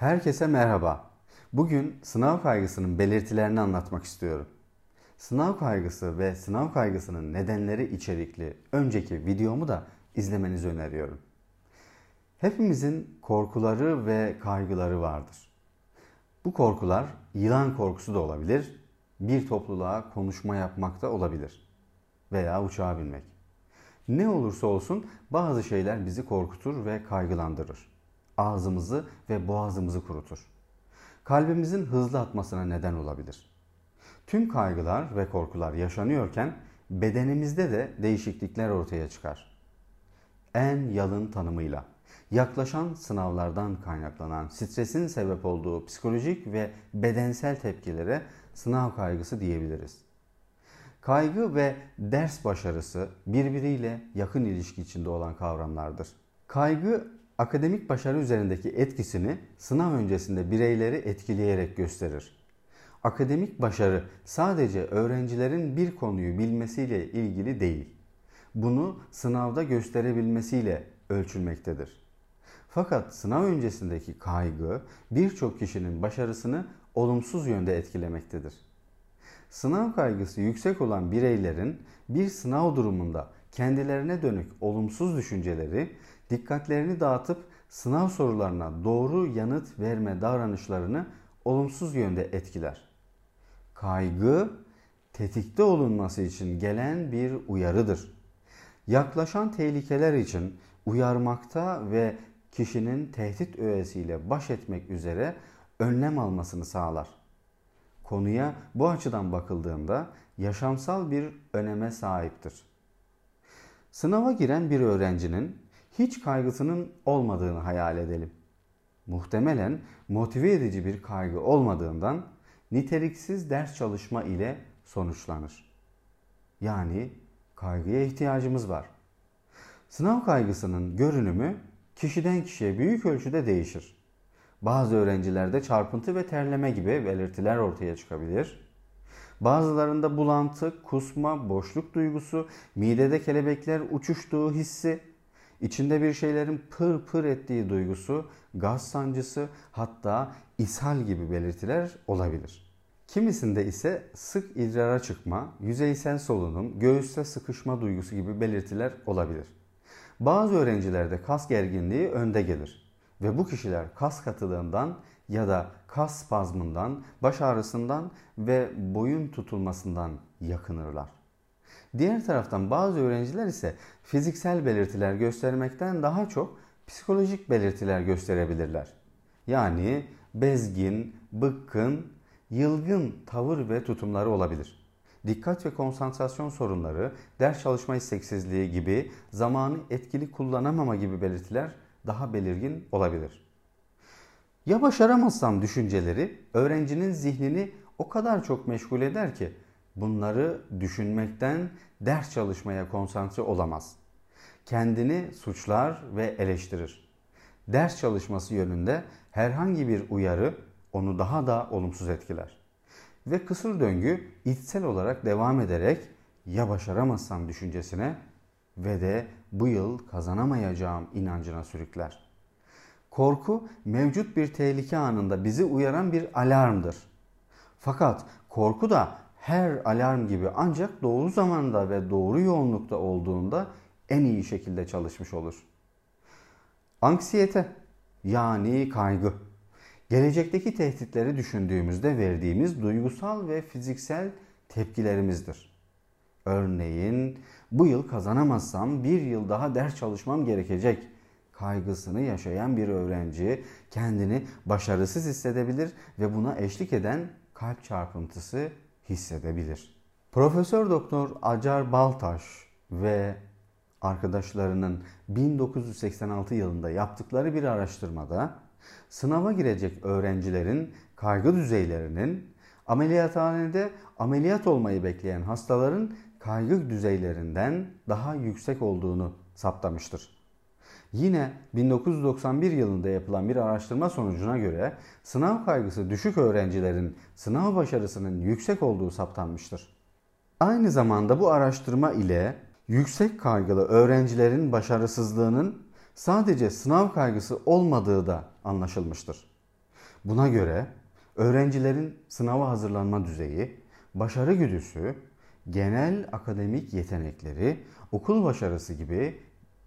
Herkese merhaba. Bugün sınav kaygısının belirtilerini anlatmak istiyorum. Sınav kaygısı ve sınav kaygısının nedenleri içerikli önceki videomu da izlemenizi öneriyorum. Hepimizin korkuları ve kaygıları vardır. Bu korkular yılan korkusu da olabilir, bir topluluğa konuşma yapmak da olabilir veya uçağa binmek. Ne olursa olsun bazı şeyler bizi korkutur ve kaygılandırır ağzımızı ve boğazımızı kurutur. Kalbimizin hızlı atmasına neden olabilir. Tüm kaygılar ve korkular yaşanıyorken bedenimizde de değişiklikler ortaya çıkar. En yalın tanımıyla yaklaşan sınavlardan kaynaklanan stresin sebep olduğu psikolojik ve bedensel tepkilere sınav kaygısı diyebiliriz. Kaygı ve ders başarısı birbiriyle yakın ilişki içinde olan kavramlardır. Kaygı akademik başarı üzerindeki etkisini sınav öncesinde bireyleri etkileyerek gösterir. Akademik başarı sadece öğrencilerin bir konuyu bilmesiyle ilgili değil. Bunu sınavda gösterebilmesiyle ölçülmektedir. Fakat sınav öncesindeki kaygı birçok kişinin başarısını olumsuz yönde etkilemektedir. Sınav kaygısı yüksek olan bireylerin bir sınav durumunda kendilerine dönük olumsuz düşünceleri dikkatlerini dağıtıp sınav sorularına doğru yanıt verme davranışlarını olumsuz yönde etkiler. Kaygı tetikte olunması için gelen bir uyarıdır. Yaklaşan tehlikeler için uyarmakta ve kişinin tehdit öğesiyle baş etmek üzere önlem almasını sağlar. Konuya bu açıdan bakıldığında yaşamsal bir öneme sahiptir. Sınava giren bir öğrencinin hiç kaygısının olmadığını hayal edelim. Muhtemelen motive edici bir kaygı olmadığından niteliksiz ders çalışma ile sonuçlanır. Yani kaygıya ihtiyacımız var. Sınav kaygısının görünümü kişiden kişiye büyük ölçüde değişir. Bazı öğrencilerde çarpıntı ve terleme gibi belirtiler ortaya çıkabilir. Bazılarında bulantı, kusma, boşluk duygusu, midede kelebekler uçuştuğu hissi, içinde bir şeylerin pır pır ettiği duygusu, gaz sancısı hatta ishal gibi belirtiler olabilir. Kimisinde ise sık idrara çıkma, yüzeysel solunum, göğüste sıkışma duygusu gibi belirtiler olabilir. Bazı öğrencilerde kas gerginliği önde gelir ve bu kişiler kas katılığından ya da kas spazmından, baş ağrısından ve boyun tutulmasından yakınırlar. Diğer taraftan bazı öğrenciler ise fiziksel belirtiler göstermekten daha çok psikolojik belirtiler gösterebilirler. Yani bezgin, bıkkın, yılgın tavır ve tutumları olabilir. Dikkat ve konsantrasyon sorunları, ders çalışma isteksizliği gibi zamanı etkili kullanamama gibi belirtiler daha belirgin olabilir. Ya başaramazsam düşünceleri öğrencinin zihnini o kadar çok meşgul eder ki bunları düşünmekten ders çalışmaya konsantre olamaz. Kendini suçlar ve eleştirir. Ders çalışması yönünde herhangi bir uyarı onu daha da olumsuz etkiler. Ve kısır döngü içsel olarak devam ederek ya başaramazsam düşüncesine ve de bu yıl kazanamayacağım inancına sürükler. Korku mevcut bir tehlike anında bizi uyaran bir alarmdır. Fakat korku da her alarm gibi ancak doğru zamanda ve doğru yoğunlukta olduğunda en iyi şekilde çalışmış olur. Anksiyete yani kaygı. Gelecekteki tehditleri düşündüğümüzde verdiğimiz duygusal ve fiziksel tepkilerimizdir. Örneğin bu yıl kazanamazsam bir yıl daha ders çalışmam gerekecek kaygısını yaşayan bir öğrenci kendini başarısız hissedebilir ve buna eşlik eden kalp çarpıntısı hissedebilir. Profesör Doktor Acar Baltaş ve arkadaşlarının 1986 yılında yaptıkları bir araştırmada sınava girecek öğrencilerin kaygı düzeylerinin ameliyathanede ameliyat olmayı bekleyen hastaların kaygı düzeylerinden daha yüksek olduğunu saptamıştır. Yine 1991 yılında yapılan bir araştırma sonucuna göre sınav kaygısı düşük öğrencilerin sınav başarısının yüksek olduğu saptanmıştır. Aynı zamanda bu araştırma ile yüksek kaygılı öğrencilerin başarısızlığının sadece sınav kaygısı olmadığı da anlaşılmıştır. Buna göre öğrencilerin sınava hazırlanma düzeyi, başarı güdüsü, genel akademik yetenekleri, okul başarısı gibi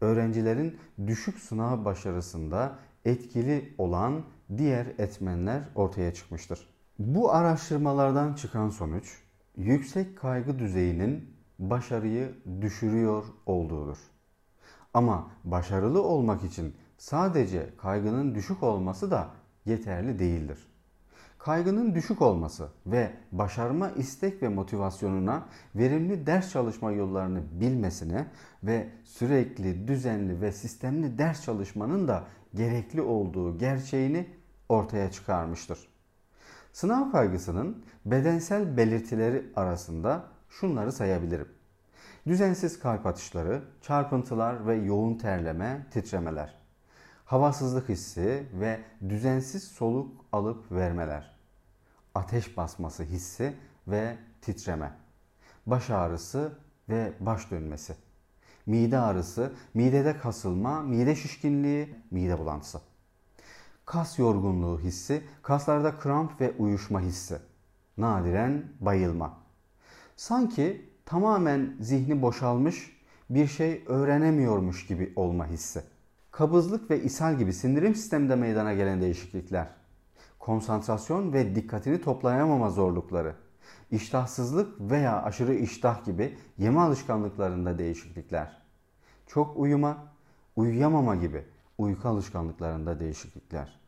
öğrencilerin düşük sınav başarısında etkili olan diğer etmenler ortaya çıkmıştır. Bu araştırmalardan çıkan sonuç yüksek kaygı düzeyinin başarıyı düşürüyor olduğudur. Ama başarılı olmak için sadece kaygının düşük olması da yeterli değildir. Kaygının düşük olması ve başarma istek ve motivasyonuna verimli ders çalışma yollarını bilmesine ve sürekli düzenli ve sistemli ders çalışmanın da gerekli olduğu gerçeğini ortaya çıkarmıştır. Sınav kaygısının bedensel belirtileri arasında şunları sayabilirim. Düzensiz kalp atışları, çarpıntılar ve yoğun terleme, titremeler. Havasızlık hissi ve düzensiz soluk alıp vermeler. Ateş basması hissi ve titreme. Baş ağrısı ve baş dönmesi. Mide ağrısı, midede kasılma, mide şişkinliği, mide bulantısı. Kas yorgunluğu hissi, kaslarda kramp ve uyuşma hissi. Nadiren bayılma. Sanki tamamen zihni boşalmış, bir şey öğrenemiyormuş gibi olma hissi. Kabızlık ve ishal gibi sindirim sisteminde meydana gelen değişiklikler. Konsantrasyon ve dikkatini toplayamama zorlukları. İştahsızlık veya aşırı iştah gibi yeme alışkanlıklarında değişiklikler. Çok uyuma, uyuyamama gibi uyku alışkanlıklarında değişiklikler.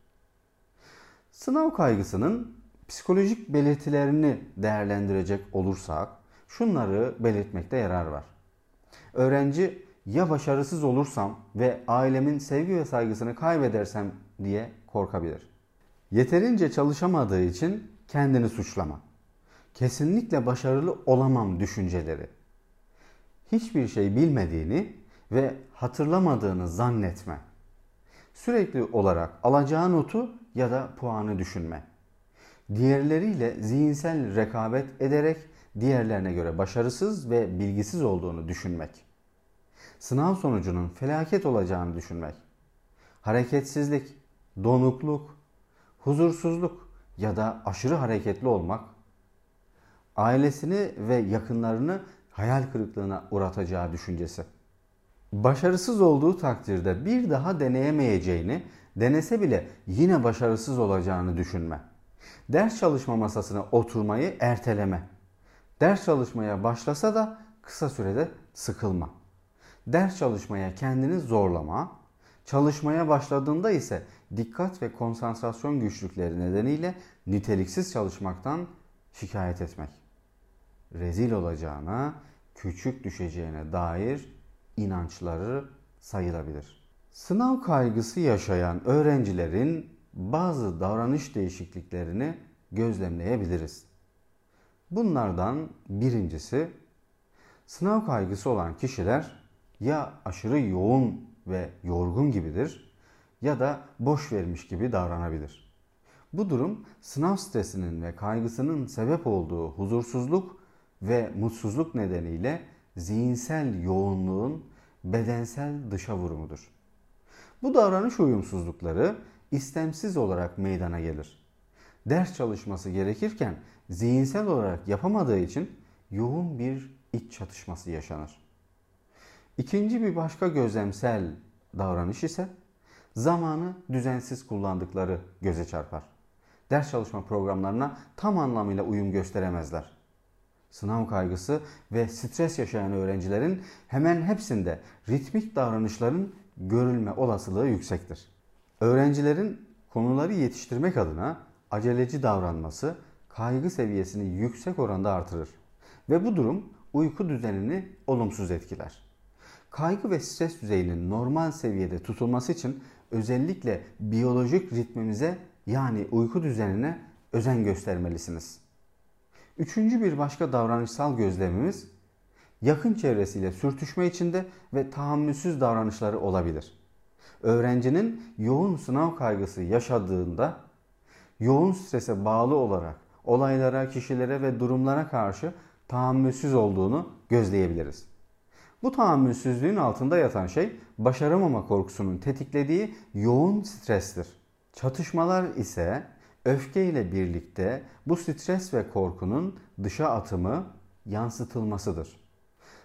Sınav kaygısının psikolojik belirtilerini değerlendirecek olursak şunları belirtmekte yarar var. Öğrenci ya başarısız olursam ve ailemin sevgi ve saygısını kaybedersem diye korkabilir. Yeterince çalışamadığı için kendini suçlama. Kesinlikle başarılı olamam düşünceleri. Hiçbir şey bilmediğini ve hatırlamadığını zannetme. Sürekli olarak alacağı notu ya da puanı düşünme. Diğerleriyle zihinsel rekabet ederek diğerlerine göre başarısız ve bilgisiz olduğunu düşünmek. Sınav sonucunun felaket olacağını düşünmek. Hareketsizlik, donukluk, huzursuzluk ya da aşırı hareketli olmak ailesini ve yakınlarını hayal kırıklığına uğratacağı düşüncesi. Başarısız olduğu takdirde bir daha deneyemeyeceğini, denese bile yine başarısız olacağını düşünme. Ders çalışma masasına oturmayı erteleme. Ders çalışmaya başlasa da kısa sürede sıkılma. Ders çalışmaya kendini zorlama. Çalışmaya başladığında ise dikkat ve konsantrasyon güçlükleri nedeniyle niteliksiz çalışmaktan şikayet etmek. Rezil olacağına, küçük düşeceğine dair inançları sayılabilir. Sınav kaygısı yaşayan öğrencilerin bazı davranış değişikliklerini gözlemleyebiliriz. Bunlardan birincisi sınav kaygısı olan kişiler ya aşırı yoğun ve yorgun gibidir ya da boş vermiş gibi davranabilir. Bu durum sınav stresinin ve kaygısının sebep olduğu huzursuzluk ve mutsuzluk nedeniyle zihinsel yoğunluğun bedensel dışa vurumudur. Bu davranış uyumsuzlukları istemsiz olarak meydana gelir. Ders çalışması gerekirken zihinsel olarak yapamadığı için yoğun bir iç çatışması yaşanır. İkinci bir başka gözlemsel davranış ise zamanı düzensiz kullandıkları göze çarpar. Ders çalışma programlarına tam anlamıyla uyum gösteremezler. Sınav kaygısı ve stres yaşayan öğrencilerin hemen hepsinde ritmik davranışların görülme olasılığı yüksektir. Öğrencilerin konuları yetiştirmek adına aceleci davranması kaygı seviyesini yüksek oranda artırır ve bu durum uyku düzenini olumsuz etkiler. Kaygı ve stres düzeyinin normal seviyede tutulması için özellikle biyolojik ritmimize yani uyku düzenine özen göstermelisiniz. Üçüncü bir başka davranışsal gözlemimiz yakın çevresiyle sürtüşme içinde ve tahammülsüz davranışları olabilir. Öğrencinin yoğun sınav kaygısı yaşadığında yoğun strese bağlı olarak olaylara, kişilere ve durumlara karşı tahammülsüz olduğunu gözleyebiliriz. Bu tahammülsüzlüğün altında yatan şey başaramama korkusunun tetiklediği yoğun strestir. Çatışmalar ise öfke ile birlikte bu stres ve korkunun dışa atımı yansıtılmasıdır.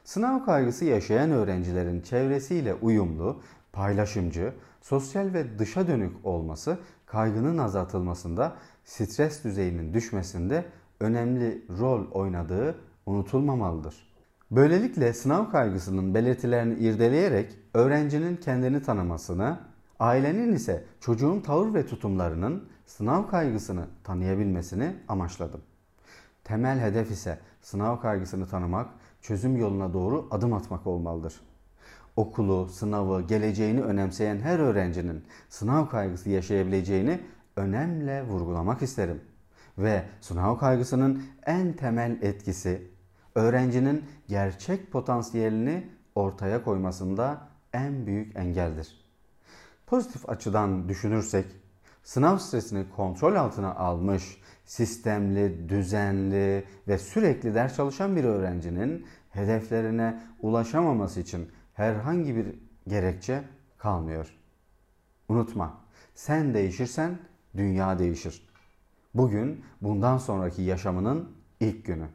Sınav kaygısı yaşayan öğrencilerin çevresiyle uyumlu, paylaşımcı, sosyal ve dışa dönük olması kaygının azaltılmasında, stres düzeyinin düşmesinde önemli rol oynadığı unutulmamalıdır. Böylelikle sınav kaygısının belirtilerini irdeleyerek öğrencinin kendini tanımasını, ailenin ise çocuğun tavır ve tutumlarının sınav kaygısını tanıyabilmesini amaçladım. Temel hedef ise sınav kaygısını tanımak, çözüm yoluna doğru adım atmak olmalıdır. Okulu, sınavı, geleceğini önemseyen her öğrencinin sınav kaygısı yaşayabileceğini önemle vurgulamak isterim. Ve sınav kaygısının en temel etkisi öğrencinin gerçek potansiyelini ortaya koymasında en büyük engeldir. Pozitif açıdan düşünürsek sınav stresini kontrol altına almış, sistemli, düzenli ve sürekli ders çalışan bir öğrencinin hedeflerine ulaşamaması için herhangi bir gerekçe kalmıyor. Unutma, sen değişirsen dünya değişir. Bugün bundan sonraki yaşamının ilk günü.